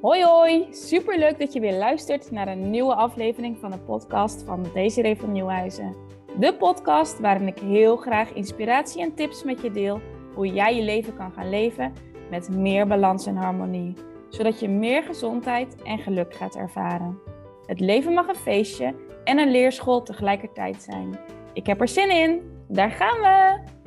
Hoi hoi, superleuk dat je weer luistert naar een nieuwe aflevering van de podcast van Desiree van Nieuwhuizen. De podcast waarin ik heel graag inspiratie en tips met je deel hoe jij je leven kan gaan leven met meer balans en harmonie, zodat je meer gezondheid en geluk gaat ervaren. Het leven mag een feestje en een leerschool tegelijkertijd zijn. Ik heb er zin in, daar gaan we!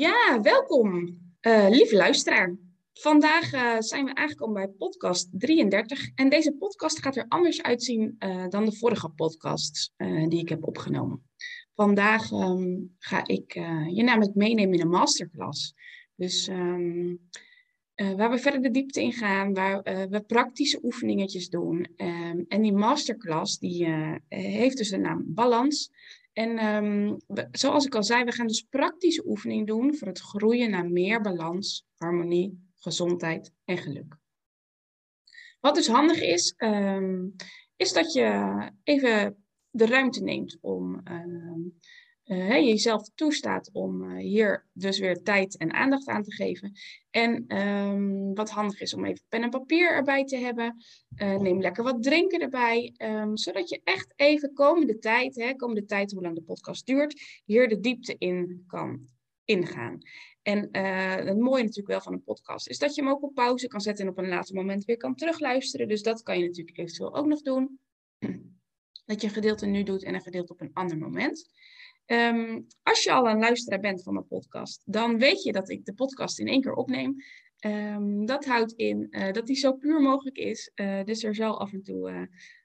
Ja, welkom, uh, lieve luisteraar. Vandaag uh, zijn we aangekomen bij podcast 33. En deze podcast gaat er anders uitzien uh, dan de vorige podcasts die ik heb opgenomen. Vandaag um, ga ik je namelijk meenemen in een masterclass. Dus um, waar we verder de diepte in gaan, waar we praktische oefeningetjes doen. Um, en die masterclass die heeft dus de naam Balans. En um, zoals ik al zei, we gaan dus praktische oefening doen voor het groeien naar meer balans, harmonie, gezondheid en geluk. Wat dus handig is, um, is dat je even de ruimte neemt om um, jezelf toestaat om uh, hier dus weer tijd en aandacht aan te geven. En um, wat handig is om even pen en papier erbij te hebben. Uh, neem lekker wat drinken erbij. Um, zodat je echt even komende tijd, hè, komende tijd hoe lang de podcast duurt, hier de diepte in kan ingaan. En het mooie natuurlijk wel van een podcast is dat je hem ook op pauze kan zetten en op een later moment weer kan terugluisteren. Dus dat kan je natuurlijk eventueel ook nog doen. Dat je een gedeelte nu doet en een gedeelte op een ander moment. Um, als je al een luisteraar bent van mijn podcast, dan weet je dat ik de podcast in één keer opneem. Um, dat houdt in uh, dat die zo puur mogelijk is. Uh, dus er zal af en toe, uh,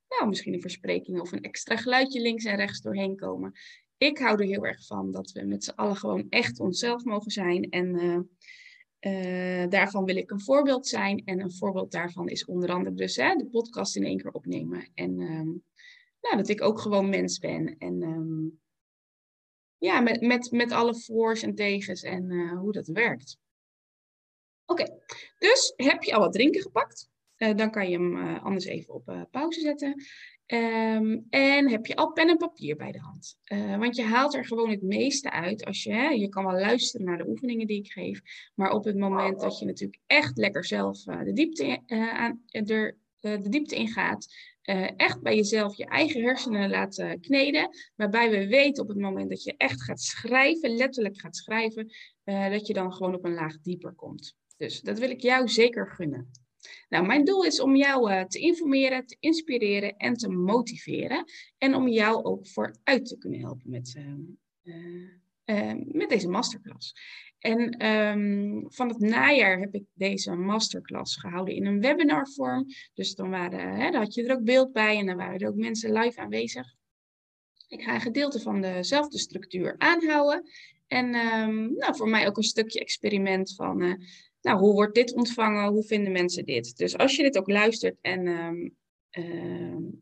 nou, misschien een verspreking of een extra geluidje links en rechts doorheen komen. Ik hou er heel erg van dat we met z'n allen gewoon echt onszelf mogen zijn. En daarvan wil ik een voorbeeld zijn. En een voorbeeld daarvan is onder andere dus hè, de podcast in één keer opnemen. En um, nou, dat ik ook gewoon mens ben. En ja, met, met, met alle voor's en tegens en uh, hoe dat werkt. Oké, dus heb je al wat drinken gepakt? Uh, dan kan je hem uh, anders even op pauze zetten. Um, en heb je al pen en papier bij de hand. want je haalt er gewoon het meeste uit als je, hè, je kan wel luisteren naar de oefeningen die ik geef. Maar op het moment dat je natuurlijk echt lekker zelf de diepte, aan, er, de diepte ingaat, uh, echt bij jezelf je eigen hersenen laten kneden. Waarbij we weten op het moment dat je echt gaat schrijven, letterlijk gaat schrijven, uh, dat je dan gewoon op een laag dieper komt. Dus dat wil ik jou zeker gunnen. Nou, mijn doel is om jou te informeren, te inspireren en te motiveren. En om jou ook vooruit te kunnen helpen met, met deze masterclass. En um, van het najaar heb ik deze masterclass gehouden in een webinarvorm. Dus dan, waren, hè, had je er ook beeld bij en dan waren er ook mensen live aanwezig. Ik ga een gedeelte van dezelfde structuur aanhouden. En um, nou, voor mij ook een stukje experiment van, uh, nou, hoe wordt dit ontvangen? Hoe vinden mensen dit? Dus als je dit ook luistert en,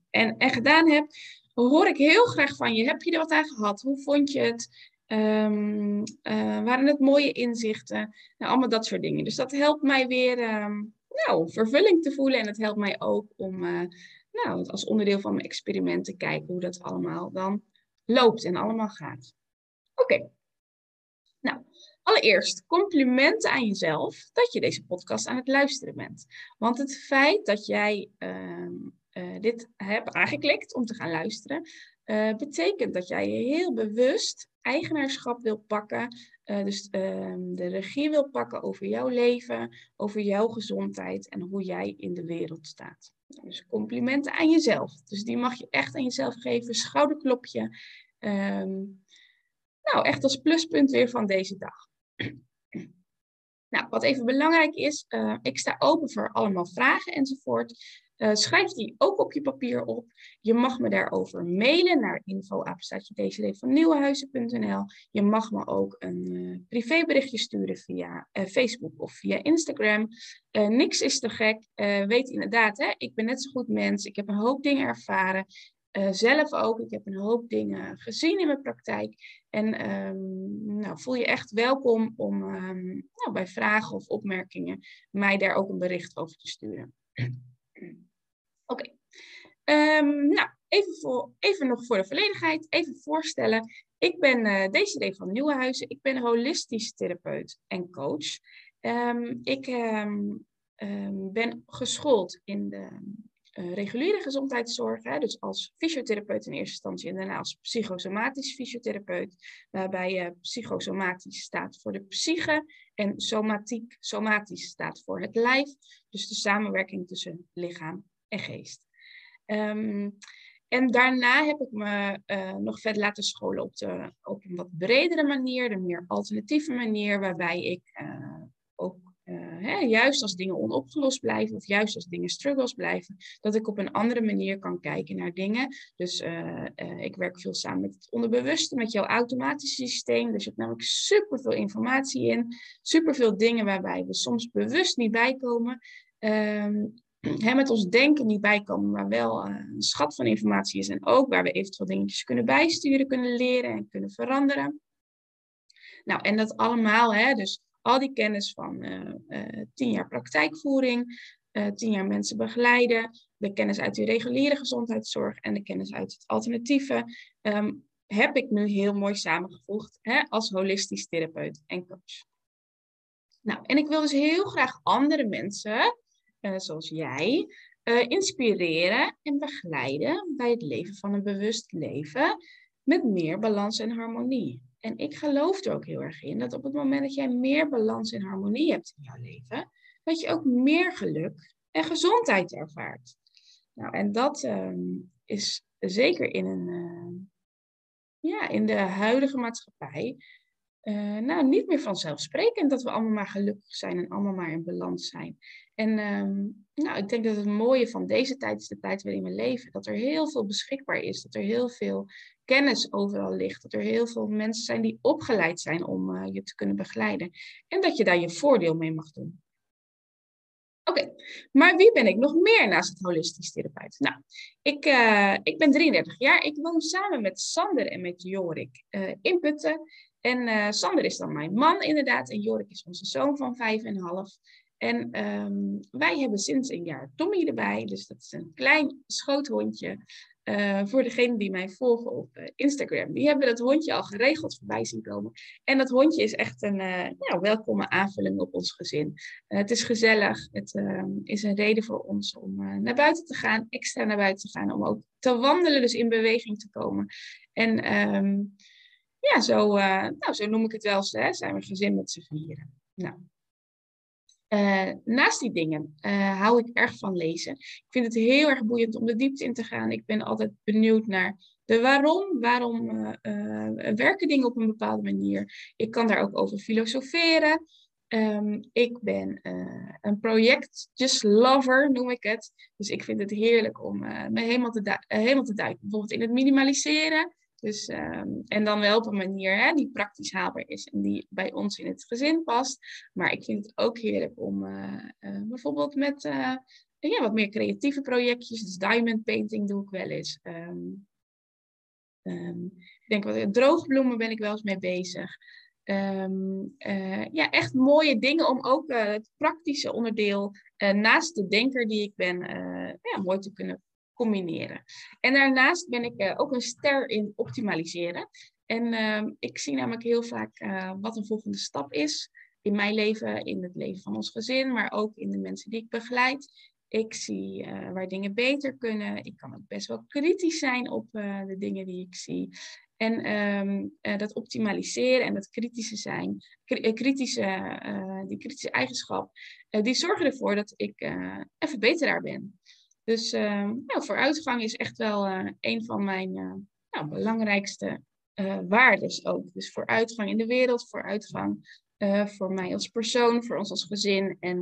en, en gedaan hebt, hoor ik heel graag van je. Heb je er wat aan gehad? Hoe vond je het? Um, uh, waren het mooie inzichten? Nou, allemaal dat soort dingen. Dus dat helpt mij weer um, nou, vervulling te voelen. En het helpt mij ook om uh, nou, als onderdeel van mijn experiment te kijken hoe dat allemaal dan loopt en allemaal gaat. Oké. Nou, allereerst complimenten aan jezelf dat je deze podcast aan het luisteren bent. Want het feit dat jij uh, uh, dit hebt aangeklikt om te gaan luisteren, betekent dat jij je heel bewust eigenaarschap wil pakken. Uh, dus uh, de regie wil pakken over jouw leven, over jouw gezondheid en hoe jij in de wereld staat. Dus complimenten aan jezelf. Dus die mag je echt aan jezelf geven. Schouderklopje. Um, nou, echt als pluspunt weer van deze dag. Nou, wat even belangrijk is, uh, ik sta open voor allemaal vragen enzovoort. Uh, schrijf die ook op je papier op. Je mag me daarover mailen naar info@van Je mag me ook een uh, privéberichtje sturen via uh, Facebook of via Instagram. niks is te gek. weet inderdaad, hè, ik ben net zo goed mens. Ik heb een hoop dingen ervaren. zelf ook. Ik heb een hoop dingen gezien in mijn praktijk. En um, nou, voel je echt welkom om um, nou, bij vragen of opmerkingen mij daar ook een bericht over te sturen. Oké. Um, nou, even, voor, even nog voor de volledigheid, even voorstellen. Ik ben uh, Desiree van Nieuwenhuizen. Ik ben holistisch therapeut en coach. Um, ik um, ben geschoold in de uh, reguliere gezondheidszorg, hè, dus als fysiotherapeut in eerste instantie en daarna als psychosomatisch fysiotherapeut, waarbij uh, psychosomatisch staat voor de psyche en somatiek, somatisch staat voor het lijf, dus de samenwerking tussen lichaam en geest. Um, en daarna heb ik me uh, nog verder laten scholen op, de, op een wat bredere manier, de meer alternatieve manier, waarbij ik uh, ook uh, hè, juist als dingen onopgelost blijven of juist als dingen struggles blijven, dat ik op een andere manier kan kijken naar dingen. Dus ik werk veel samen met het onderbewuste, met jouw automatische systeem. Dus je hebt namelijk superveel informatie in, superveel dingen waarbij we soms bewust niet bijkomen. Um, hè, met ons denken niet bijkomen, maar wel uh, een schat van informatie is. En ook waar we eventueel dingetjes kunnen bijsturen, kunnen leren en kunnen veranderen. Nou, en dat allemaal, hè, dus al die kennis van uh, uh, tien jaar praktijkvoering, tien jaar mensen begeleiden, de kennis uit de reguliere gezondheidszorg en de kennis uit het alternatieve, um, heb ik nu heel mooi samengevoegd hè, als holistisch therapeut en coach. Nou, en ik wil dus heel graag andere mensen uh, zoals jij, uh, inspireren en begeleiden bij het leven van een bewust leven met meer balans en harmonie. En ik geloof er ook heel erg in dat op het moment dat jij meer balans en harmonie hebt in jouw leven, dat je ook meer geluk en gezondheid ervaart. Nou, en dat uh, is zeker in, een, uh, ja, in de huidige maatschappij uh, nou, niet meer vanzelfsprekend dat we allemaal maar gelukkig zijn en allemaal maar in balans zijn. En um, nou, ik denk dat het mooie van deze tijd is de tijd waarin we leven. Dat er heel veel beschikbaar is, dat er heel veel kennis overal ligt, dat er heel veel mensen zijn die opgeleid zijn om uh, je te kunnen begeleiden. En dat je daar je voordeel mee mag doen. Oké, maar wie ben ik nog meer naast het holistisch therapeut? Nou, ik, uh, ik ben 33 jaar. Ik woon samen met Sander en met Jorik in Putten. En uh, Sander is dan mijn man inderdaad. En Jorik is onze zoon van vijf en half. En um, wij hebben sinds een jaar Tommy erbij. Dus dat is een klein schoothondje. Uh, voor degenen die mij volgen op uh, Instagram. Die hebben dat hondje al geregeld voorbij zien komen. En dat hondje is echt een nou, welkome aanvulling op ons gezin. het is gezellig. Het ehm, is een reden voor ons om naar buiten te gaan. Extra naar buiten te gaan. Om ook te wandelen. Dus in beweging te komen. En... Um, ja, zo, uh, nou, zo noem ik het wel eens, hè, zijn we gezin met z'n vieren. Nou. Uh, naast die dingen uh, hou ik erg van lezen. Ik vind het heel erg boeiend om de diepte in te gaan. Ik ben altijd benieuwd naar de waarom. Waarom werken dingen op een bepaalde manier? Ik kan daar ook over filosoferen. Um, ik ben een projectjes-lover, noem ik het. Dus ik vind het heerlijk om me helemaal te, helemaal te duiken. Bijvoorbeeld in het minimaliseren. Dus, um, en dan wel op een manier hè, die praktisch haalbaar is en die bij ons in het gezin past. Maar ik vind het ook heerlijk om uh, uh, bijvoorbeeld met uh, ja, wat meer creatieve projectjes. Dus diamond painting doe ik wel eens. Um, um, ik denk wat droogbloemen ben ik wel eens mee bezig. ja, echt mooie dingen om ook het praktische onderdeel naast de denker die ik ben ja, mooi te kunnen combineren. En daarnaast ben ik uh, ook een ster in optimaliseren. En uh, ik zie namelijk heel vaak uh, wat een volgende stap is in mijn leven, in het leven van ons gezin, maar ook in de mensen die ik begeleid. Ik zie uh, waar dingen beter kunnen. Ik kan ook best wel kritisch zijn op de dingen die ik zie. En um, dat optimaliseren en dat kritische zijn, kritische, die kritische eigenschap, die zorgen ervoor dat ik even beter daar ben. Dus uh, nou, vooruitgang is echt wel uh, een van mijn uh, nou, belangrijkste uh, waardes ook. Dus vooruitgang in de wereld, vooruitgang voor mij als persoon, voor ons als gezin en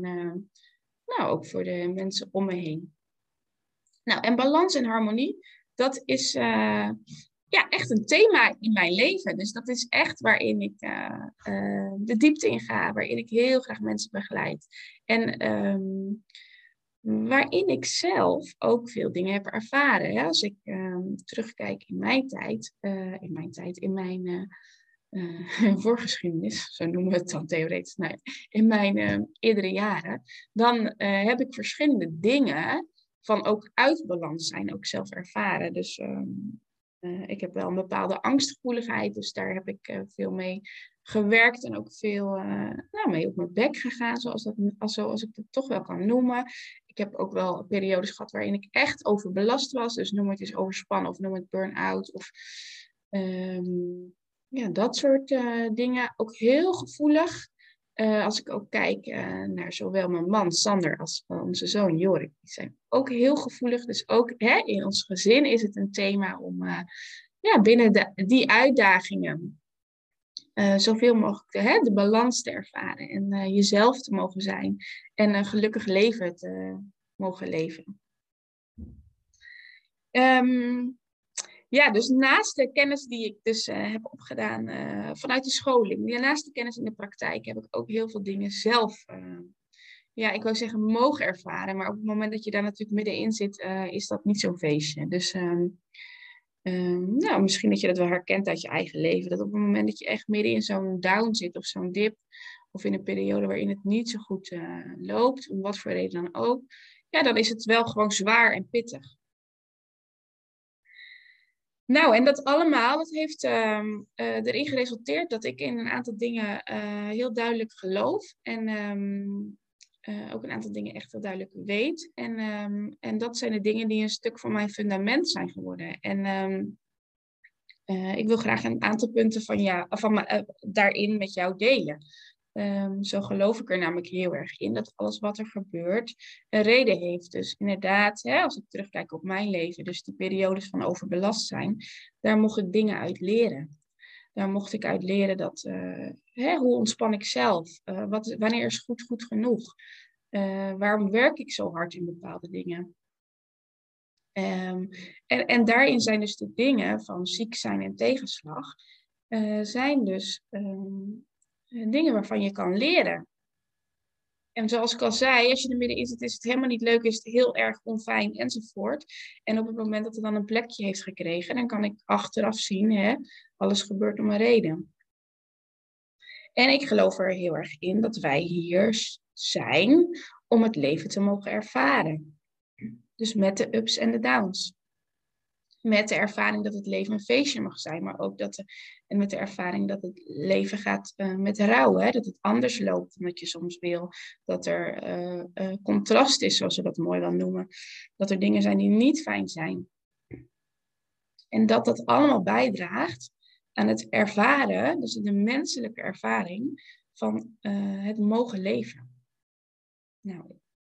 nou, ook voor de mensen om me heen. Nou, en balans en harmonie, dat is ja, echt een thema in mijn leven. Dus dat is echt waarin ik de diepte in ga, waarin ik heel graag mensen begeleid. En um, waarin ik zelf ook veel dingen heb ervaren. Als ik uh, terugkijk in mijn tijd, in mijn tijd, in mijn voorgeschiedenis, zo noemen we het dan theoretisch, in mijn eerdere jaren, dan heb ik verschillende dingen van ook uit balans zijn, ook zelf ervaren. Dus ehm, eh, ik heb wel een bepaalde angstgevoeligheid, dus daar heb ik veel mee gewerkt en ook veel uh, nou, mee op mijn bek gegaan, zoals, dat, als, zoals ik het toch wel kan noemen. Ik heb ook wel periodes gehad waarin ik echt overbelast was, dus noem het eens overspannen of noem het burn-out of um, ja, dat soort dingen. Ook heel gevoelig. Uh, als ik ook kijk naar zowel mijn man Sander als onze zoon Jorik, die zijn ook heel gevoelig. Dus ook hè, in ons gezin is het een thema om ja, binnen de, die uitdagingen zoveel mogelijk de, hè, de balans te ervaren en jezelf te mogen zijn en een gelukkig leven te mogen leven. Um, ja, dus naast de kennis die ik dus uh, heb opgedaan vanuit de scholing, naast de kennis in de praktijk, heb ik ook heel veel dingen zelf, ja, ik wou zeggen mogen ervaren. Maar op het moment dat je daar natuurlijk middenin zit, is dat niet zo'n feestje. Dus um, nou, misschien dat je dat wel herkent uit je eigen leven. Dat op het moment dat je echt midden in zo'n down zit of zo'n dip, of in een periode waarin het niet zo goed loopt, om wat voor reden dan ook, ja, dan is het wel gewoon zwaar en pittig. Nou, en dat allemaal, dat heeft uh, erin geresulteerd dat ik in een aantal dingen uh, heel duidelijk geloof. En um, uh, ook een aantal dingen echt heel duidelijk weet. En, um, en dat zijn de dingen die een stuk van mijn fundament zijn geworden. En ik wil graag een aantal punten van, ja, van daarin met jou delen. Um, zo geloof ik er namelijk heel erg in dat alles wat er gebeurt een reden heeft. Dus inderdaad, hè, als ik terugkijk op mijn leven, dus die periodes van overbelast zijn, daar mocht ik dingen uit leren. Daar mocht ik uit leren dat, uh, hè, hoe ontspan ik zelf? Uh, wat, wanneer is goed goed genoeg? Uh, waarom werk ik zo hard in bepaalde dingen? Um, en, en daarin zijn dus de dingen van ziek zijn en tegenslag, zijn dus um, eh, dingen waarvan je kan leren. En zoals ik al zei, als je er middenin zit, is het helemaal niet leuk, is het heel erg onfijn enzovoort. En op het moment dat het dan een plekje heeft gekregen, dan kan ik achteraf zien, hè, alles gebeurt om een reden. En ik geloof er heel erg in dat wij hier zijn om het leven te mogen ervaren. Dus met de ups en de downs met de ervaring dat het leven een feestje mag zijn, maar ook dat en met de ervaring dat het leven gaat uh, met rouw, hè? dat het anders loopt dan dat je soms wil, dat er uh, uh, contrast is, zoals we dat mooi wel noemen, dat er dingen zijn die niet fijn zijn. En dat dat allemaal bijdraagt aan het ervaren, dus de menselijke ervaring van het mogen leven. Nou,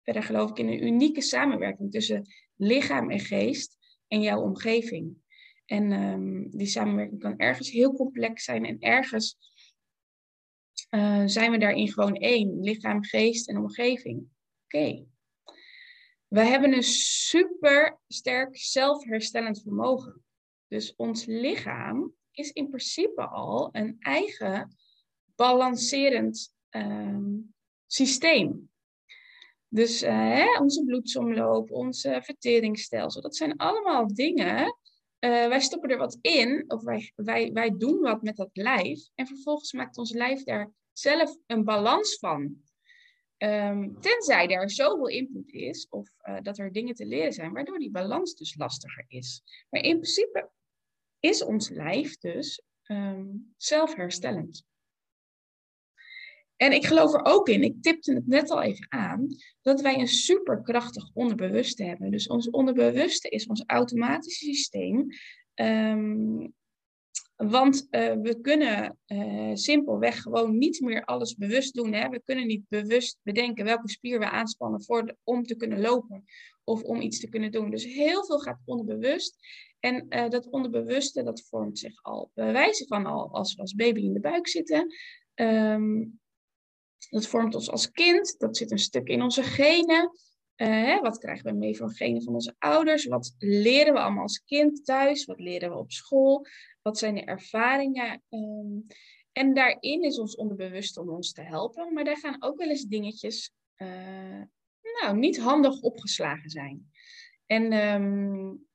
verder geloof ik in een unieke samenwerking tussen lichaam en geest en jouw omgeving. En um, die samenwerking kan ergens heel complex zijn en ergens uh, zijn we daarin gewoon één, lichaam, geest en omgeving. Oké. We hebben een super sterk zelfherstellend vermogen. Dus ons lichaam is in principe al een eigen balancerend um, systeem. Dus uh, hè, onze bloedsomloop, onze verteringsstelsel, dat zijn allemaal dingen. Uh, wij stoppen er wat in, of wij, wij, wij doen wat met dat lijf. En vervolgens maakt ons lijf daar zelf een balans van. Um, tenzij er zoveel input is, of uh, dat er dingen te leren zijn, waardoor die balans dus lastiger is. Maar in principe is ons lijf dus um, zelfherstellend. En ik geloof er ook in, ik tipte het net al even aan, dat wij een superkrachtig onderbewuste hebben. Dus ons onderbewuste is ons automatische systeem. Um, want uh, we kunnen uh, simpelweg gewoon niet meer alles bewust doen. Hè? We kunnen niet bewust bedenken welke spier we aanspannen voor om te kunnen lopen of om iets te kunnen doen. Dus heel veel gaat onderbewust. En uh, dat onderbewuste, dat vormt zich al bij wijze van al als we als baby in de buik zitten. Um, dat vormt ons als kind, dat zit een stuk in onze genen. Uh, wat krijgen we mee van genen van onze ouders? Wat leren we allemaal als kind thuis? Wat leren we op school? Wat zijn de ervaringen? Um, en daarin is ons onderbewust om ons te helpen, maar daar gaan ook wel eens dingetjes uh, nou, niet handig opgeslagen zijn. En um,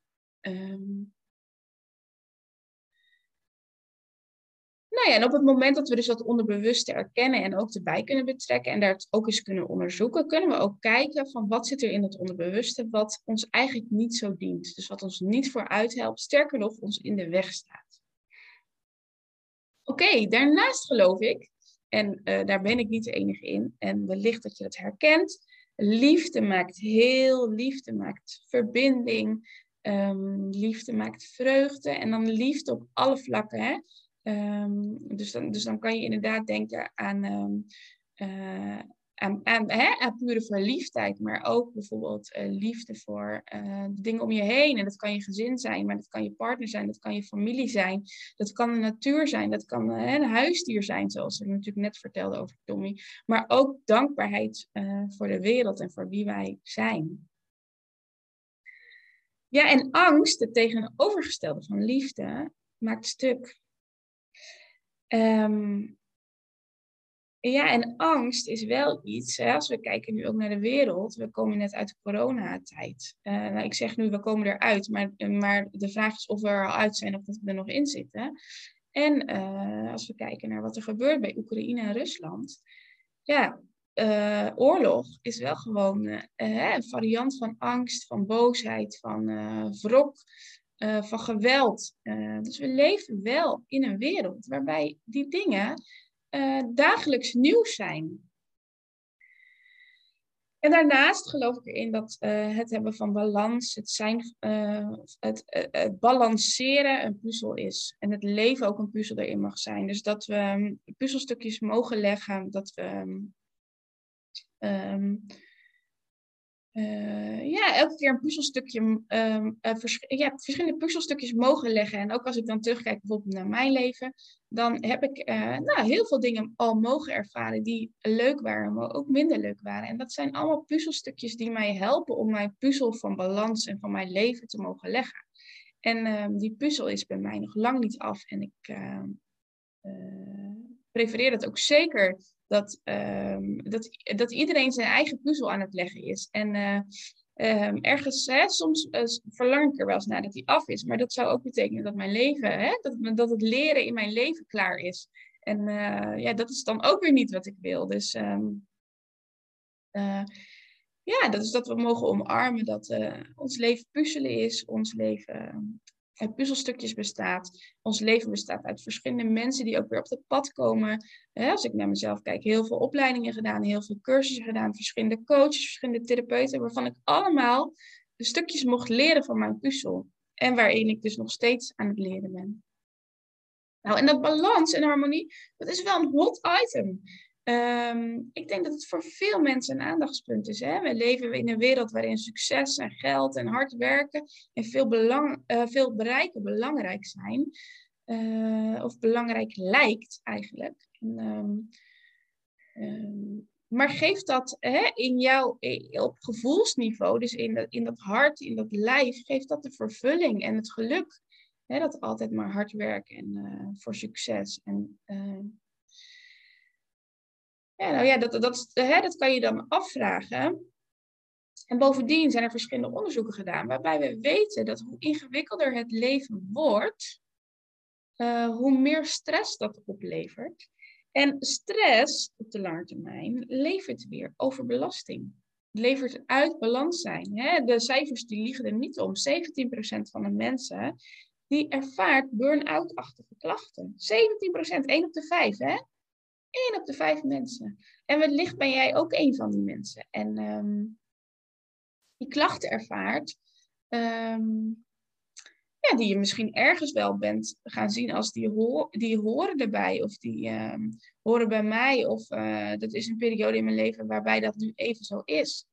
um, Nou ja, en op het moment dat we dus dat onderbewuste erkennen en ook erbij kunnen betrekken en daar het ook eens kunnen onderzoeken, kunnen we ook kijken van wat zit er in het onderbewuste wat ons eigenlijk niet zo dient. Dus wat ons niet vooruit helpt, sterker nog, ons in de weg staat. Oké, daarnaast geloof ik, en uh, daar ben ik niet de enige in, en wellicht dat je dat herkent, liefde maakt heel, liefde maakt verbinding, um, liefde maakt vreugde en dan liefde op alle vlakken. Hè? Um, dus, dan, dus dan kan je inderdaad denken aan, um, uh, aan, aan, hè, aan pure verliefdheid, maar ook bijvoorbeeld uh, liefde voor uh, dingen om je heen. En dat kan je gezin zijn, maar dat kan je partner zijn, dat kan je familie zijn, dat kan de natuur zijn, dat kan een huisdier zijn, zoals ik natuurlijk net vertelde over Tommy. Maar ook dankbaarheid voor de wereld en voor wie wij zijn. Ja, en angst, het tegenovergestelde van liefde, maakt stuk. Um, ja, en angst is wel iets, hè, als we kijken nu ook naar de wereld, we komen net uit de coronatijd. Uh, nou, ik zeg nu, we komen eruit, maar, maar de vraag is of we er al uit zijn of dat we er nog in zitten. En uh, als we kijken naar wat er gebeurt bij Oekraïne en Rusland, ja, uh, oorlog is wel gewoon een variant van angst, van boosheid, van wrok, van geweld. dus we leven wel in een wereld waarbij die dingen uh, dagelijks nieuws zijn. En daarnaast geloof ik erin dat het hebben van balans, het, zijn, het, balanceren een puzzel is. En het leven ook een puzzel erin mag zijn. Dus dat we um, puzzelstukjes mogen leggen, dat we um, uh, ja, elke keer een puzzelstukje, uh, vers ja, verschillende puzzelstukjes mogen leggen. En ook als ik dan terugkijk bijvoorbeeld naar mijn leven, dan heb ik uh, nou, heel veel dingen al mogen ervaren die leuk waren, maar ook minder leuk waren. En dat zijn allemaal puzzelstukjes die mij helpen om mijn puzzel van balans en van mijn leven te mogen leggen. En ehm, die puzzel is bij mij nog lang niet af. En ik ehm, prefereer dat ook zeker dat, um, dat, dat iedereen zijn eigen puzzel aan het leggen is. En uh, um, ergens, hè, soms uh, verlang ik er wel eens naar dat die af is. Maar dat zou ook betekenen dat mijn leven, hè, dat, dat het leren in mijn leven klaar is. En uh, ja, dat is dan ook weer niet wat ik wil. Dus um, ja, dat is dat we mogen omarmen dat ons leven puzzelen is, ons leven uit puzzelstukjes bestaat. Ons leven bestaat uit verschillende mensen die ook weer op het pad komen. als ik naar mezelf kijk, heel veel opleidingen gedaan, heel veel cursussen gedaan, verschillende coaches, verschillende therapeuten, waarvan ik allemaal de stukjes mocht leren van mijn puzzel. En waarin ik dus nog steeds aan het leren ben. Nou, en dat balans en harmonie, dat is wel een hot item. Um, ik denk dat het voor veel mensen een aandachtspunt is. Hè? We leven in een wereld waarin succes en geld en hard werken en veel, belang, uh, veel bereiken belangrijk zijn. Uh, of belangrijk lijkt eigenlijk. En, um, um, maar geeft dat hè, in jou op gevoelsniveau, dus in dat, in dat hart, in dat lijf, geeft dat de vervulling en het geluk. Hè, dat altijd maar hard werken en uh, voor succes. En ja, nou ja, dat, dat, hè, dat kan je dan afvragen. En bovendien zijn er verschillende onderzoeken gedaan waarbij we weten dat hoe ingewikkelder het leven wordt, uh, hoe meer stress dat oplevert. En stress op de lange termijn levert weer overbelasting. Levert uit balans zijn. Hè? De cijfers die liegen er niet om. 17% van de mensen die ervaart burn-out-achtige klachten. 17%, 1 op de 5. Hè? 1 op de 5 mensen. En wellicht ben jij ook een van die mensen. En um, die klachten ervaart, um, ja, die je misschien ergens wel bent gaan zien als die, die horen erbij. Of die um, horen bij mij. Of uh, dat is een periode in mijn leven waarbij dat nu even zo is.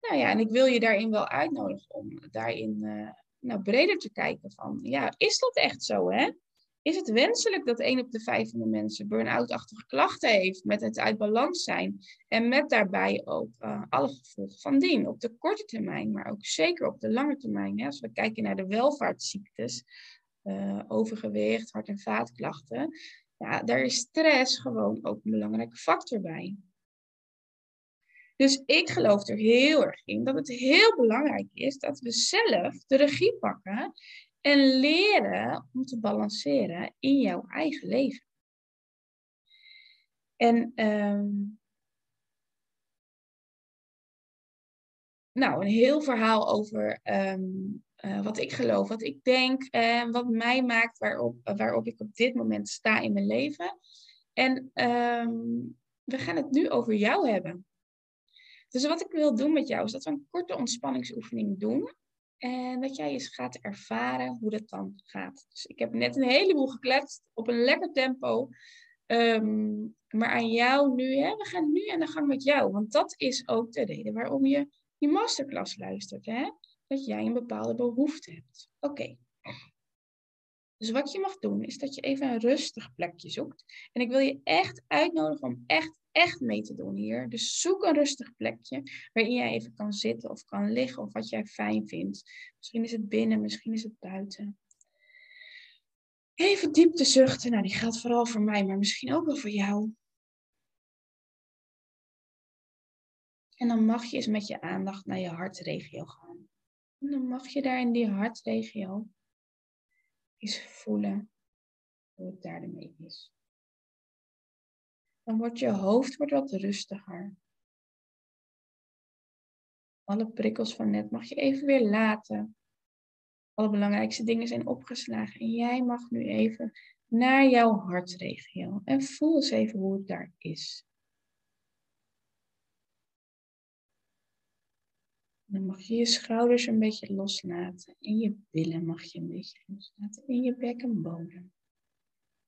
Nou ja, en ik wil je daarin wel uitnodigen om daarin uh, nou, breder te kijken van, ja, is dat echt zo, hè? Is het wenselijk dat 1 op de 5 van de mensen burn-out-achtige klachten heeft met het uit balans zijn en met daarbij ook uh, alle gevolgen van dien op de korte termijn, maar ook zeker op de lange termijn. Hè? Als we kijken naar de welvaartsziektes, uh, overgewicht, hart- en vaatklachten, ja, daar is stress gewoon ook een belangrijke factor bij. Dus ik geloof er heel erg in dat het heel belangrijk is dat we zelf de regie pakken en leren om te balanceren in jouw eigen leven. En ehm, nou, een heel verhaal over ehm, eh, wat ik geloof, wat ik denk en wat mij maakt waarop, waarop ik op dit moment sta in mijn leven. En ehm, we gaan het nu over jou hebben. Dus wat ik wil doen met jou is dat we een korte ontspanningsoefening doen. En dat jij eens gaat ervaren hoe dat dan gaat. Dus ik heb net een heleboel gekletst op een lekker tempo. Ehm, maar aan jou nu, hè, we gaan nu aan de gang met jou. Want dat is ook de reden waarom je die masterclass luistert. Hè? Dat jij een bepaalde behoefte hebt. Oké. Dus wat je mag doen, is dat je even een rustig plekje zoekt. En ik wil je echt uitnodigen om echt, echt mee te doen hier. Dus zoek een rustig plekje waarin jij even kan zitten of kan liggen of wat jij fijn vindt. Misschien is het binnen, misschien is het buiten. Even diep te zuchten. Nou, die geldt vooral voor mij, maar misschien ook wel voor jou. En dan mag je eens met je aandacht naar je hartregio gaan. En dan mag je daar in die hartregio eens voelen hoe het daar ermee is. Dan wordt je hoofd wordt wat rustiger. Alle prikkels van net mag je even weer laten. Alle belangrijkste dingen zijn opgeslagen. En jij mag nu even naar jouw hartregio. En voel eens even hoe het daar is. Dan mag je je schouders een beetje loslaten. En je billen mag je een beetje loslaten. En je bekkenbodem.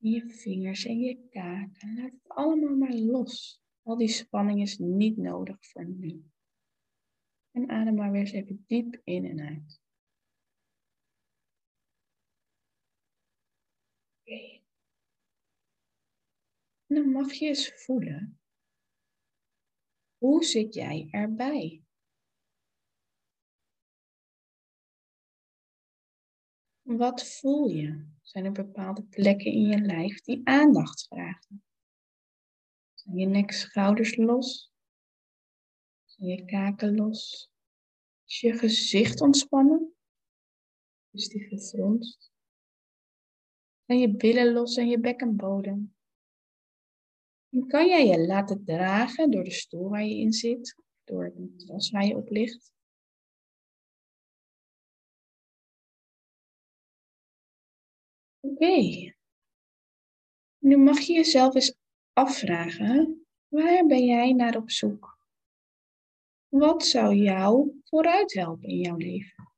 En je vingers en je kaken. Laat het allemaal maar los. Al die spanning is niet nodig voor nu. En adem maar weer eens even diep in en uit. Oké. En dan mag je eens voelen. Hoe zit jij erbij? Wat voel je? Zijn er bepaalde plekken in je lijf die aandacht vragen? Zijn je nek, schouders los? Zijn je kaken los? Is je gezicht ontspannen? Is die gefronst? Zijn je billen los en je bekkenbodem? En kan jij je laten dragen door de stoel waar je in zit, door het matras waar je op ligt? Oké. Nu mag je jezelf eens afvragen, waar ben jij naar op zoek? Wat zou jou vooruit helpen in jouw leven?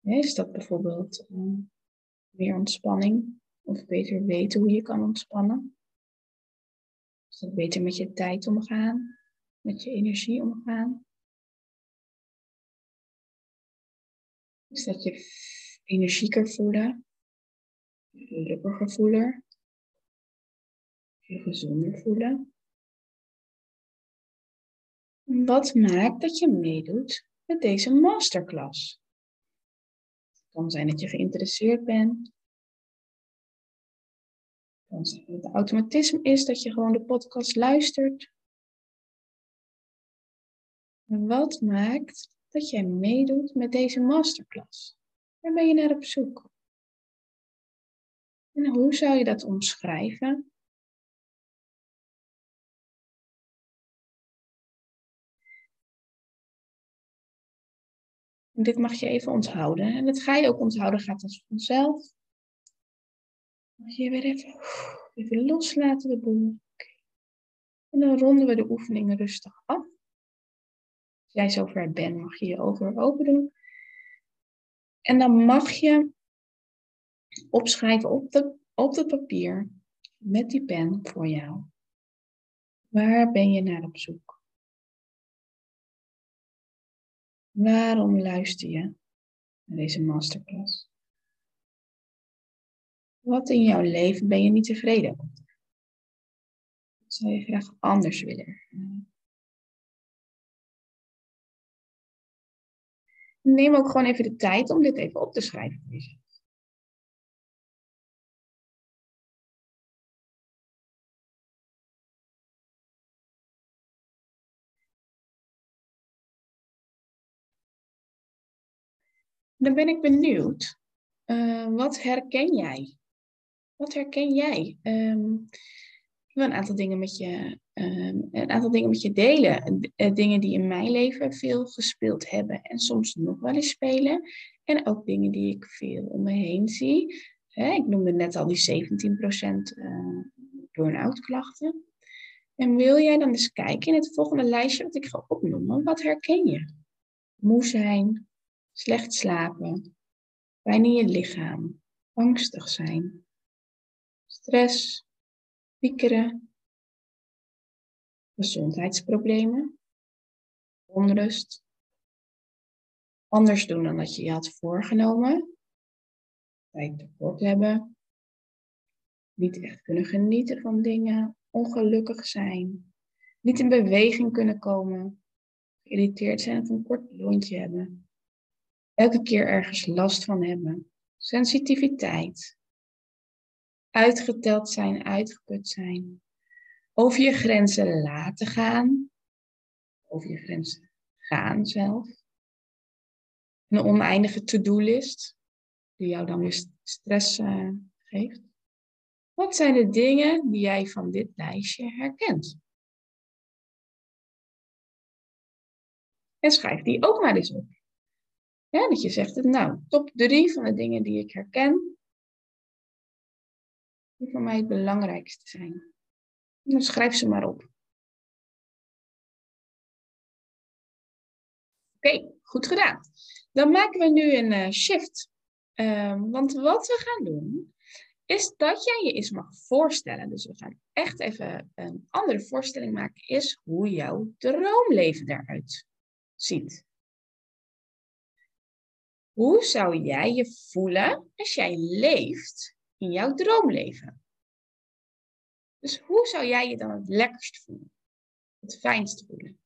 Is dat bijvoorbeeld uh, meer ontspanning of beter weten hoe je kan ontspannen? Is dat beter met je tijd omgaan, met je energie omgaan? Is dat je energieker voelen, gelukkiger voelen, je gezonder voelen. Wat maakt dat je meedoet met deze masterclass? Het kan zijn dat je geïnteresseerd bent. Het kan zijn dat het automatisme is dat je gewoon de podcast luistert. wat maakt dat jij meedoet met deze masterclass. Waar ben je naar op zoek? En hoe zou je dat omschrijven? dit mag je even onthouden. En dat ga je ook onthouden, gaat als vanzelf. Mag je weer even, even loslaten de boel. En dan ronden we de oefeningen rustig af jij zover bent, mag je je ogen weer open doen. En dan mag je opschrijven op, de, op papier met die pen voor jou. Waar ben je naar op zoek? Waarom luister je naar deze masterclass? Wat in jouw leven ben je niet tevreden? Wat zou je graag anders willen? Neem ook gewoon even de tijd om dit even op te schrijven Dan ben ik benieuwd, uh, wat herken jij Wat herken jij? Ehm, ik wil een aantal dingen met je, ehm, een aantal dingen met je delen. Uh, dingen die in mijn leven veel gespeeld hebben en soms nog wel eens spelen. En ook dingen die ik veel om me heen zie. ik noemde net al die 17% uh, burn-out klachten. En wil jij dan eens kijken in het volgende lijstje wat ik ga opnoemen, wat herken je? Moe zijn, slecht slapen, pijn in je lichaam, angstig zijn, stress, piekeren, gezondheidsproblemen, onrust, anders doen dan dat je je had voorgenomen, tijd tekort hebben, niet echt kunnen genieten van dingen, ongelukkig zijn, niet in beweging kunnen komen, geïrriteerd zijn of een kort lontje hebben, elke keer ergens last van hebben, sensitiviteit, uitgeteld zijn, uitgeput zijn, over je grenzen laten gaan, over je grenzen gaan zelf, een oneindige to-do-list die jou dan weer stress uh, geeft. Wat zijn de dingen die jij van dit lijstje herkent? En schrijf die ook maar eens op. Ja, dat je zegt, nou, top drie van de dingen die ik herken, voor mij het belangrijkste zijn. Dan schrijf ze maar op. Oké, goed gedaan. Dan maken we nu een uh, shift. Um, want wat we gaan doen, is dat jij je eens mag voorstellen. Dus we gaan echt even een andere voorstelling maken, is hoe jouw droomleven eruit ziet. Hoe zou jij je voelen als jij leeft in jouw droomleven? Dus hoe zou jij je dan het lekkerst voelen? Het fijnst voelen?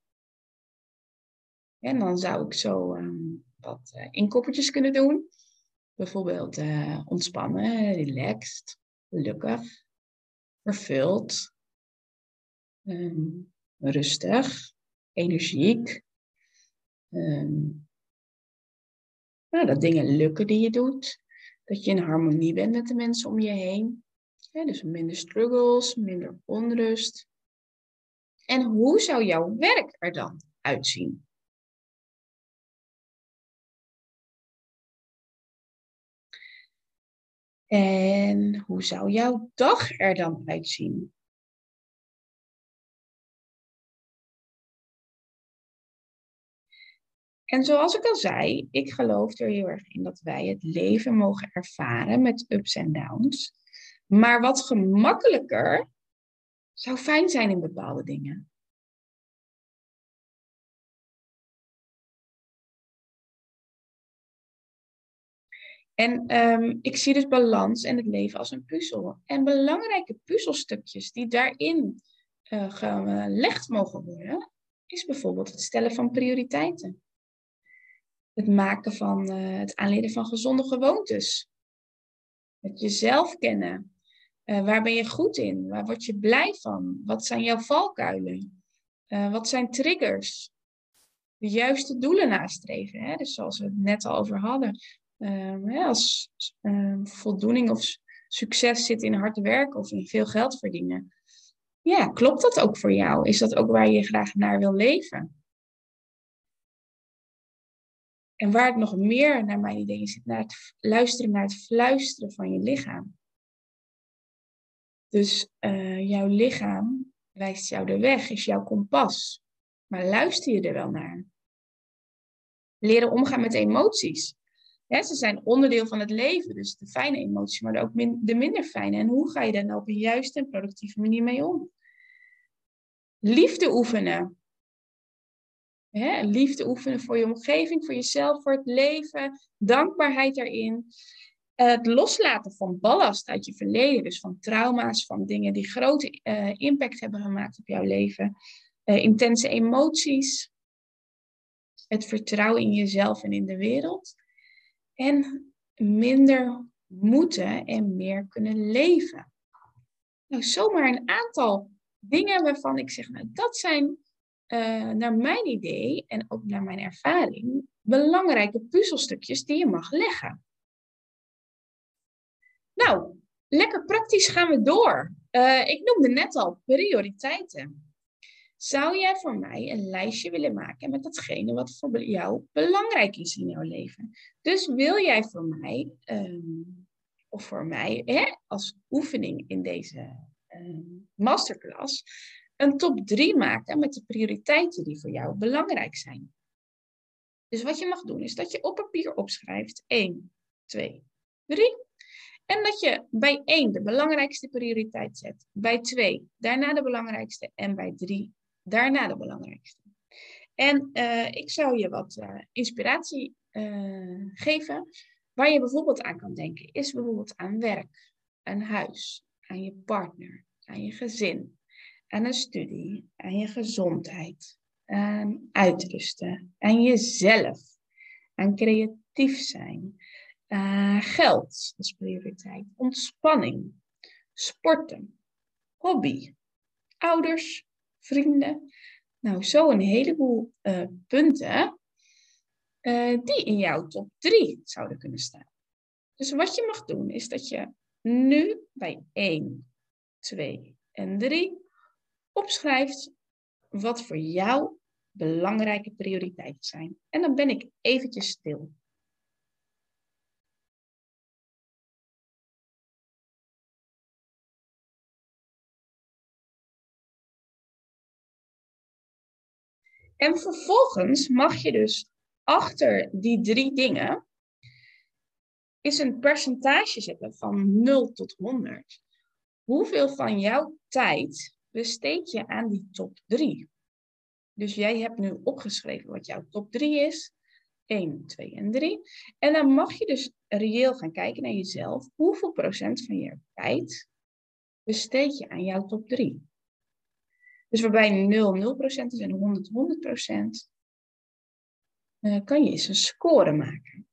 En dan zou ik zo um, wat uh, inkoppertjes kunnen doen. Bijvoorbeeld uh, ontspannen, relaxed, gelukkig, vervuld, um, rustig, energiek. Um, nou, dat dingen lukken die je doet. Dat je in harmonie bent met de mensen om je heen. Dus minder struggles, minder onrust. En hoe zou jouw werk er dan uitzien? En hoe zou jouw dag er dan uitzien? En zoals ik al zei, ik geloof er heel erg in dat wij het leven mogen ervaren met ups en downs. Maar wat gemakkelijker zou fijn zijn in bepaalde dingen. En um, ik zie dus balans en het leven als een puzzel. En belangrijke puzzelstukjes die daarin uh, gelegd mogen worden, is bijvoorbeeld het stellen van prioriteiten. Het maken van, uh, het aanleren van gezonde gewoontes. Het jezelf kennen. Uh, waar ben je goed in? Waar word je blij van? Wat zijn jouw valkuilen? wat zijn triggers? De juiste doelen nastreven. Hè? Dus zoals we het net al over hadden. Um, als um, voldoening of succes zit in hard werken of in veel geld verdienen. Ja, klopt dat ook voor jou? Is dat ook waar je graag naar wil leven? En waar het nog meer, naar mijn idee, zit, naar het luisteren naar het fluisteren van je lichaam. Dus uh, jouw lichaam wijst jou de weg, is jouw kompas. Maar luister je er wel naar? Leren omgaan met emoties ze zijn onderdeel van het leven, dus de fijne emoties, maar ook de minder fijne. En hoe ga je daar nou op een juiste en productieve manier mee om? Liefde oefenen. Liefde oefenen voor je omgeving, voor jezelf, voor het leven. Dankbaarheid daarin. Het loslaten van ballast uit je verleden, dus van trauma's, van dingen die grote uh, impact hebben gemaakt op jouw leven. Uh, intense emoties. Het vertrouwen in jezelf en in de wereld en minder moeten en meer kunnen leven. Nou, zomaar een aantal dingen waarvan ik zeg, nou, dat zijn uh, naar mijn idee en ook naar mijn ervaring belangrijke puzzelstukjes die je mag leggen. Nou, Lekker praktisch gaan we door. Uh, ik noemde net al prioriteiten. Zou jij voor mij een lijstje willen maken met datgene wat voor jou belangrijk is in jouw leven? Dus wil jij voor mij, um, of voor mij hè, als oefening in deze um, masterclass, een top 3 maken met de prioriteiten die voor jou belangrijk zijn? Dus wat je mag doen is dat je op papier opschrijft 1, 2, 3. En dat je bij 1 de belangrijkste prioriteit zet, bij 2 daarna de belangrijkste en bij 3 daarna de belangrijkste. En uh, ik zou je wat uh, inspiratie uh, geven. Waar je bijvoorbeeld aan kan denken, is bijvoorbeeld aan werk, aan huis, aan je partner, aan je gezin, aan een studie, aan je gezondheid, aan uitrusten, aan jezelf, aan creatief zijn, uh, geld als prioriteit, ontspanning, sporten, hobby, ouders, vrienden. Nou, zo een heleboel uh, punten uh, die in jouw top 3 zouden kunnen staan. Dus wat je mag doen is dat je nu bij 1, 2 en 3 opschrijft wat voor jou belangrijke prioriteiten zijn. En dan ben ik eventjes stil. En vervolgens mag je dus achter die drie dingen is een percentage zetten van 0 tot 100. Hoeveel van jouw tijd besteed je aan die top 3? Dus jij hebt nu opgeschreven wat jouw top 3 is. 1, 2 en 3. En dan mag je dus reëel gaan kijken naar jezelf. Hoeveel procent van je tijd besteed je aan jouw top 3? Dus waarbij 0 0% is en 100 100%, uh, kan je eens een score maken.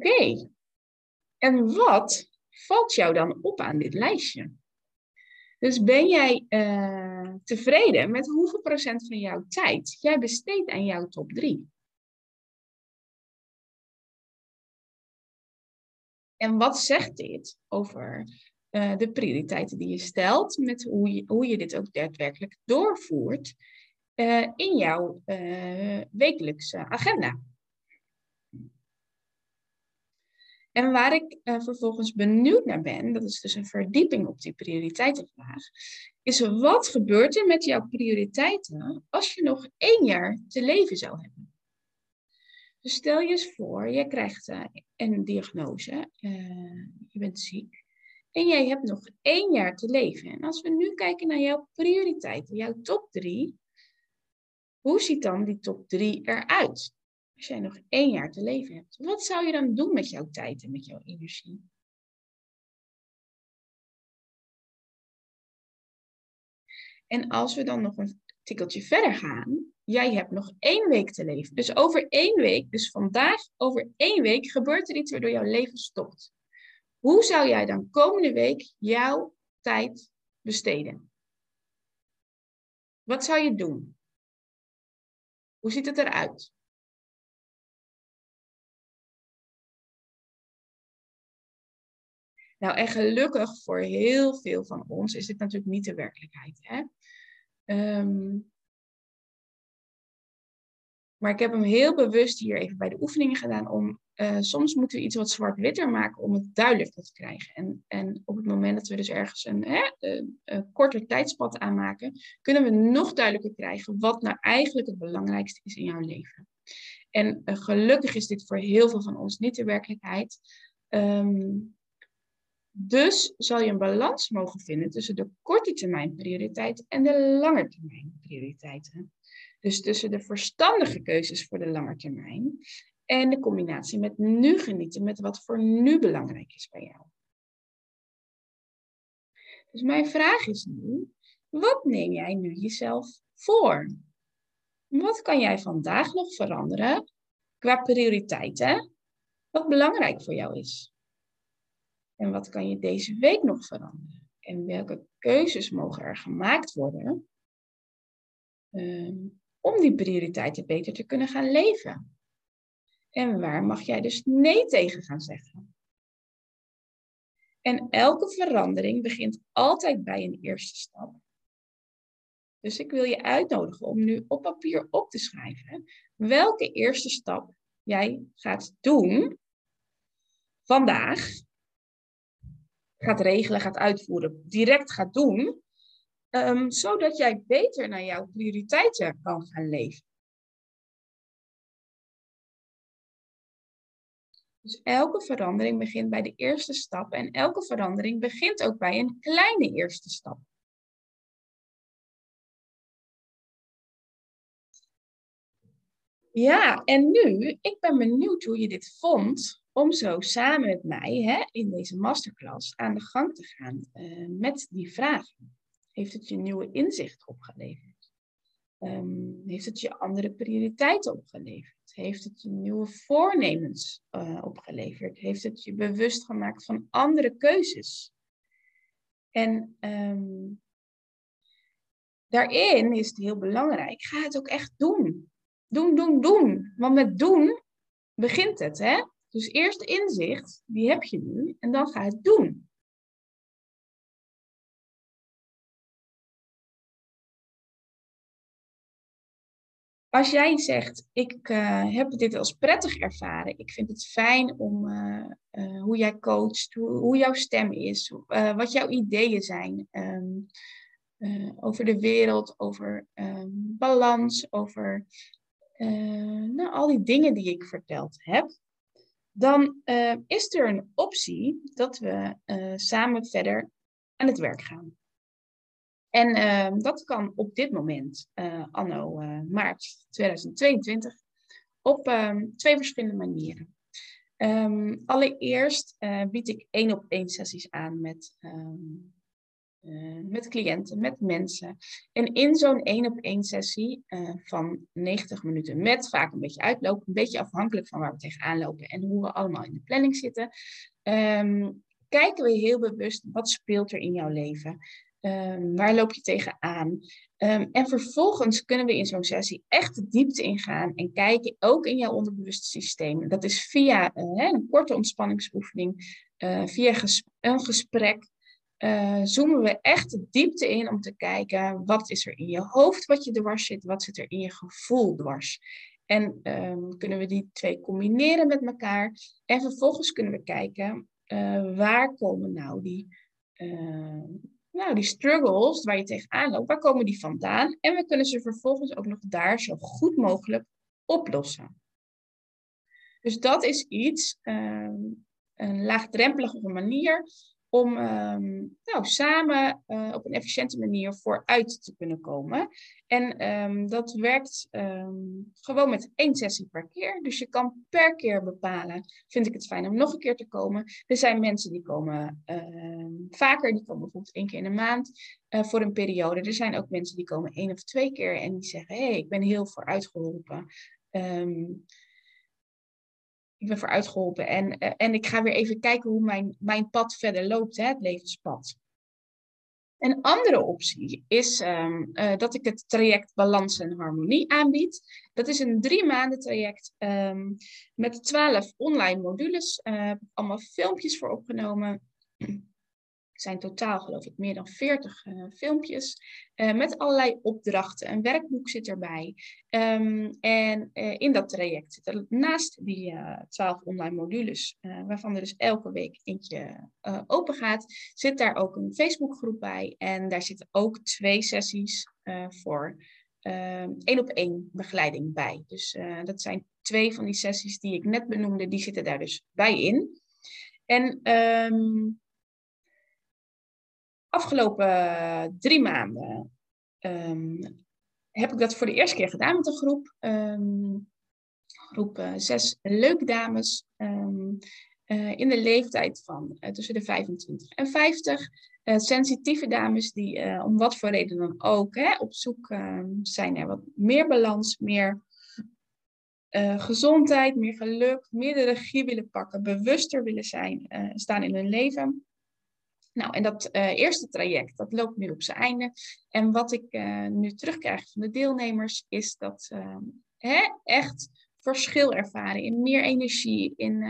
Okay. En wat valt jou dan op aan dit lijstje? Dus ben jij uh, tevreden met hoeveel procent van jouw tijd jij besteedt aan jouw top 3? En wat zegt dit over uh, de prioriteiten die je stelt, met hoe je, hoe je dit ook daadwerkelijk doorvoert uh, in jouw wekelijkse agenda? En waar ik uh, vervolgens benieuwd naar ben, dat is dus een verdieping op die prioriteitenvraag, is wat gebeurt er met jouw prioriteiten als je nog één jaar te leven zou hebben? Dus stel je eens voor, je krijgt uh, een diagnose, uh, je bent ziek, en jij hebt nog één jaar te leven. En als we nu kijken naar jouw prioriteiten, jouw top drie, hoe ziet dan die top drie eruit? Als jij nog één jaar te leven hebt, wat zou je dan doen met jouw tijd en met jouw energie? En als we dan nog een tikkeltje verder gaan, jij hebt nog één week te leven. Dus over één week, dus vandaag, over één week gebeurt er iets waardoor jouw leven stopt. Hoe zou jij dan komende week jouw tijd besteden? Wat zou je doen? Hoe ziet het eruit? Nou, en gelukkig voor heel veel van ons is dit natuurlijk niet de werkelijkheid. Hè? Ehm, maar ik heb hem heel bewust hier even bij de oefeningen gedaan om uh, soms moeten we iets wat zwart-witter maken om het duidelijker te krijgen. En, en op het moment dat we dus ergens een, hè, een, korter tijdspad aanmaken, kunnen we nog duidelijker krijgen wat nou eigenlijk het belangrijkste is in jouw leven. En uh, gelukkig is dit voor heel veel van ons niet de werkelijkheid. Um, dus zal je een balans mogen vinden tussen de korte termijn prioriteiten en de lange termijn prioriteiten. Dus tussen de verstandige keuzes voor de lange termijn en de combinatie met nu genieten met wat voor nu belangrijk is bij jou. Dus mijn vraag is nu, wat neem jij nu jezelf voor? Wat kan jij vandaag nog veranderen qua prioriteiten, wat belangrijk voor jou is? En wat kan je deze week nog veranderen? En welke keuzes mogen er gemaakt worden ehm, om die prioriteiten beter te kunnen gaan leven? En waar mag jij dus nee tegen gaan zeggen? En elke verandering begint altijd bij een eerste stap. Dus ik wil je uitnodigen om nu op papier op te schrijven welke eerste stap jij gaat doen vandaag. Gaat regelen, gaat uitvoeren, direct gaat doen. Um, zodat jij beter naar jouw prioriteiten kan gaan leven. Dus elke verandering begint bij de eerste stap en elke verandering begint ook bij een kleine eerste stap. Ja, en nu, ik ben benieuwd hoe je dit vond om zo samen met mij hè, in deze masterclass aan de gang te gaan uh, met die vragen. Heeft het je nieuwe inzicht opgeleverd? Um, heeft het je andere prioriteiten opgeleverd? Heeft het je nieuwe voornemens uh, opgeleverd? Heeft het je bewust gemaakt van andere keuzes? En um, daarin is het heel belangrijk, ga het ook echt doen. Doen, doen, doen. Want met doen begint het, hè? Dus eerst inzicht, die heb je nu, en dan ga het doen. Als jij zegt, ik uh, heb dit als prettig ervaren, ik vind het fijn om uh, uh, hoe jij coacht, hoe, jouw stem is, wat jouw ideeën zijn um, over de wereld, over um, balans, over nou, al die dingen die ik verteld heb, dan is er een optie dat we samen verder aan het werk gaan. En uh, dat kan op dit moment, uh, anno maart 2022, op uh, twee verschillende manieren. Um, allereerst eh, bied ik één op één sessies aan met, met cliënten, met mensen. En in zo'n één op één sessie van 90 minuten, met vaak een beetje uitlopen, een beetje afhankelijk van waar we tegenaan lopen en hoe we allemaal in de planning zitten, um, kijken we heel bewust wat speelt er in jouw leven. Um, waar loop je tegenaan? Um, en vervolgens kunnen we in zo'n sessie echt de diepte ingaan en kijken, ook in jouw onderbewuste systeem. Dat is via uh, een korte ontspanningsoefening, via een gesprek. Uh, zoomen we echt de diepte in om te kijken wat is er in je hoofd wat je dwars zit, wat zit er in je gevoel dwars. En um, kunnen we die twee combineren met elkaar. En vervolgens kunnen we kijken waar komen nou die nou, die struggles waar je tegenaan loopt, waar komen die vandaan? En we kunnen ze vervolgens ook nog daar zo goed mogelijk oplossen. Dus dat is iets, um, een laagdrempelige manier om um, nou, samen uh, op een efficiënte manier vooruit te kunnen komen. En um, dat werkt um, gewoon met één sessie per keer. Dus je kan per keer bepalen, vind ik het fijn om nog een keer te komen. Er zijn mensen die komen vaker, die komen bijvoorbeeld één keer in de maand uh, voor een periode. Er zijn ook mensen die komen één of twee keer en die zeggen, hé, hey, ik ben heel vooruit geholpen ik ben vooruit geholpen. En, eh, en ik ga weer even kijken hoe mijn, mijn pad verder loopt, hè, het levenspad. Een andere optie is um, uh, dat ik het traject Balans en Harmonie aanbied. Dat is een drie maanden traject um, met twaalf online modules. Uh, allemaal filmpjes voor opgenomen zijn totaal, geloof ik, meer dan 40 uh, eh, filmpjes uh, met allerlei opdrachten. Een werkboek zit erbij. Um, en uh, in dat traject zitten naast die 12 online modules, waarvan er dus elke week eentje open gaat, zit daar ook een Facebookgroep bij. En daar zitten ook twee sessies voor één op één begeleiding bij. Dus dat zijn twee van die sessies die ik net benoemde, die zitten daar dus bij in. En um, afgelopen eh, drie maanden um, heb ik dat voor de eerste keer gedaan met een groep. Um, groep uh, zes leuke dames um, uh, in de leeftijd van tussen de 25 en 50. sensitieve dames die om wat voor reden dan ook hè, op zoek zijn naar wat meer balans, meer gezondheid, meer geluk, meer de regie willen pakken, bewuster willen zijn, staan in hun leven. Nou, en dat uh, eerste traject, dat loopt nu op zijn einde. En wat ik nu terugkrijg van de deelnemers, is dat ehm, hè, echt verschil ervaren in meer energie, in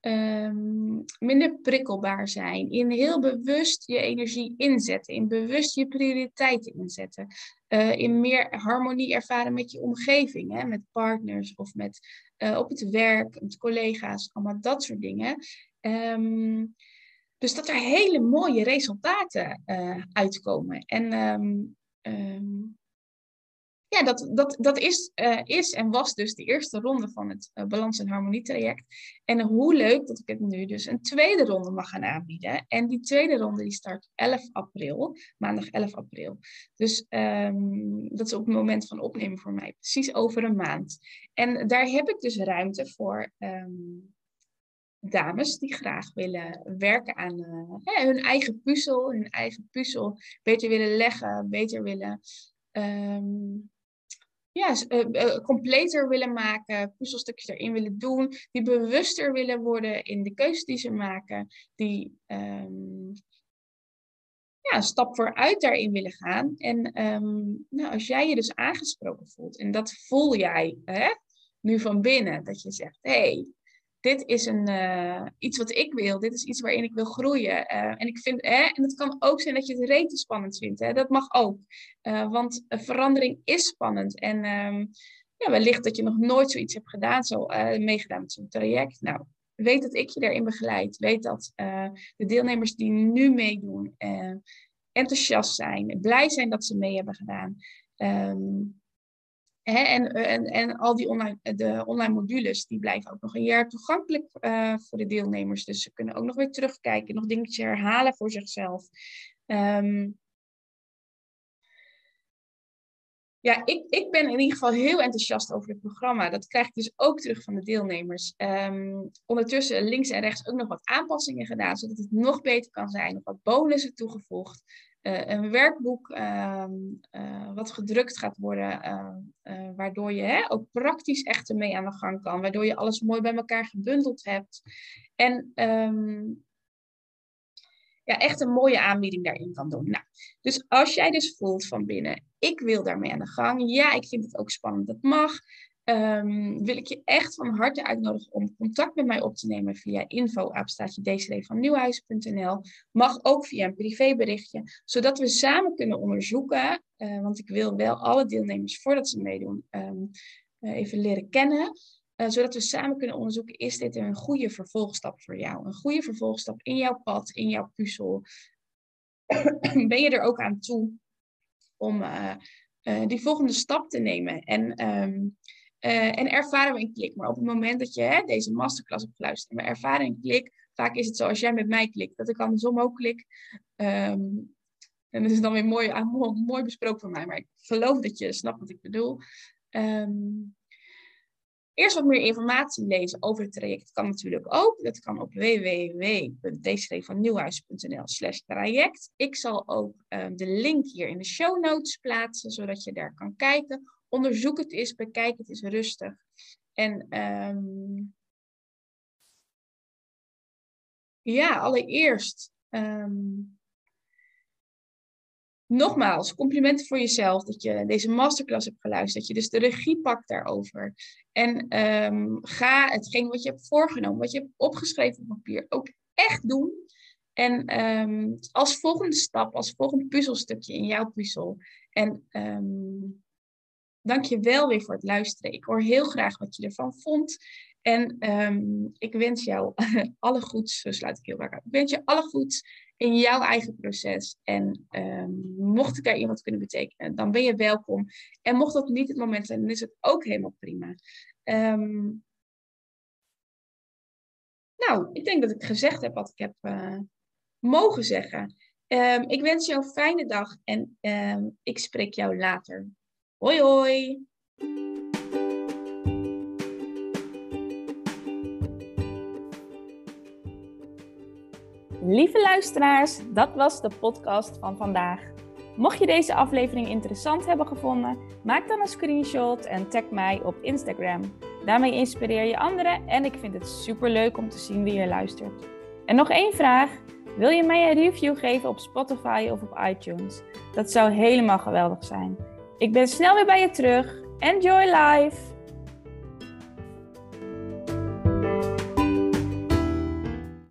um, minder prikkelbaar zijn, in heel bewust je energie inzetten, in bewust je prioriteiten inzetten, in meer harmonie ervaren met je omgeving, hè, met partners of met, op het werk, met collega's, allemaal dat soort dingen. Um, dus dat er hele mooie resultaten uh, uitkomen. En um, ja, dat, dat, dat is, uh, is en was dus de eerste ronde van het uh, balans- en harmonietraject. En hoe leuk dat ik het nu dus een tweede ronde mag gaan aanbieden. En die tweede ronde die start 11 april, maandag 11 april. Dus um, dat is op het moment van opnemen voor mij, precies over een maand. En daar heb ik dus ruimte voor dames die graag willen werken aan uh, hun eigen puzzel, hun eigen puzzel beter willen leggen, beter willen... Um, ja, uh, completer willen maken, puzzelstukjes erin willen doen, die bewuster willen worden in de keuzes die ze maken, die um, ja, een stap vooruit daarin willen gaan. En um, nou, als jij je dus aangesproken voelt, en dat voel jij hè, nu van binnen, dat je zegt, hé, hey, dit is een, uh, iets wat ik wil, dit is iets waarin ik wil groeien. Uh, en ik vind, hè, en het kan ook zijn dat je het rete spannend vindt. Hè? Dat mag ook. Uh, want verandering is spannend. En um, ja, wellicht dat je nog nooit zoiets hebt gedaan, zo meegedaan met zo'n traject. Nou, weet dat ik je daarin begeleid. Weet dat de deelnemers die nu meedoen enthousiast zijn, blij zijn dat ze mee hebben gedaan. Um, en, en, en al die online, de online modules, die blijven ook nog een jaar toegankelijk uh, voor de deelnemers. Dus ze kunnen ook nog weer terugkijken, nog dingetjes herhalen voor zichzelf. Um, ja, ik, ik ben in ieder geval heel enthousiast over het programma. Dat krijg ik dus ook terug van de deelnemers. Um, ondertussen links en rechts ook nog wat aanpassingen gedaan, zodat het nog beter kan zijn. Nog wat bonussen toegevoegd. Uh, een werkboek uh, uh, wat gedrukt gaat worden, uh, waardoor je hè, ook praktisch echt ermee aan de gang kan, waardoor je alles mooi bij elkaar gebundeld hebt. En um, ja, echt een mooie aanbieding daarin kan doen. Nou, dus als jij dus voelt van binnen, ik wil daarmee aan de gang, ja, ik vind het ook spannend, dat mag. Um, wil ik je echt van harte uitnodigen om contact met mij op te nemen via info van nieuwhuis.nl. Mag ook via een privéberichtje, zodat we samen kunnen onderzoeken, uh, want ik wil wel alle deelnemers voordat ze meedoen um, uh, even leren kennen. Uh, zodat we samen kunnen onderzoeken, is dit een goede vervolgstap voor jou? Een goede vervolgstap in jouw pad, in jouw puzzel? ben je er ook aan toe om die volgende stap te nemen? En um, uh, en ervaren we een klik. Maar op het moment dat je hè, deze masterclass hebt geluisterd en we ervaren een klik, vaak is het zo als jij met mij klikt, dat ik andersom ook klik. Um, en dat is dan weer mooi, ah, mooi besproken van mij, maar ik geloof dat je snapt wat ik bedoel. Um, eerst wat meer informatie lezen over het traject kan natuurlijk ook. Dat kan op www.dcdvannieuwhuis.nl slash traject. Ik zal ook um, de link hier in de show notes plaatsen, zodat je daar kan kijken onderzoek het eens, bekijk het eens rustig. En um, ja, allereerst. Um, nogmaals, complimenten voor jezelf dat je deze masterclass hebt geluisterd. Dat je dus de regie pakt daarover. En um, ga hetgeen wat je hebt voorgenomen, wat je hebt opgeschreven op papier, ook echt doen. En um, als volgende stap, als volgende puzzelstukje in jouw puzzel. En um, Dank je wel weer voor het luisteren. Ik hoor heel graag wat je ervan vond. En um, ik wens jou alle goeds, zo sluit ik heel erg uit. Ik wens je alle goeds in jouw eigen proces. En um, mocht ik daar iemand kunnen betekenen, dan ben je welkom. En mocht dat niet het moment zijn, dan is het ook helemaal prima. Um, nou, ik denk dat ik gezegd heb wat ik heb uh, mogen zeggen. ik wens jou een fijne dag en ik spreek jou later. Hoi hoi! Lieve luisteraars, dat was de podcast van vandaag. Mocht je deze aflevering interessant hebben gevonden, maak dan een screenshot en tag mij op Instagram. Daarmee inspireer je anderen en ik vind het super leuk om te zien wie je luistert. En nog één vraag. Wil je mij een review geven op Spotify of op iTunes? Dat zou helemaal geweldig zijn. Ik ben snel weer bij je terug. Enjoy life!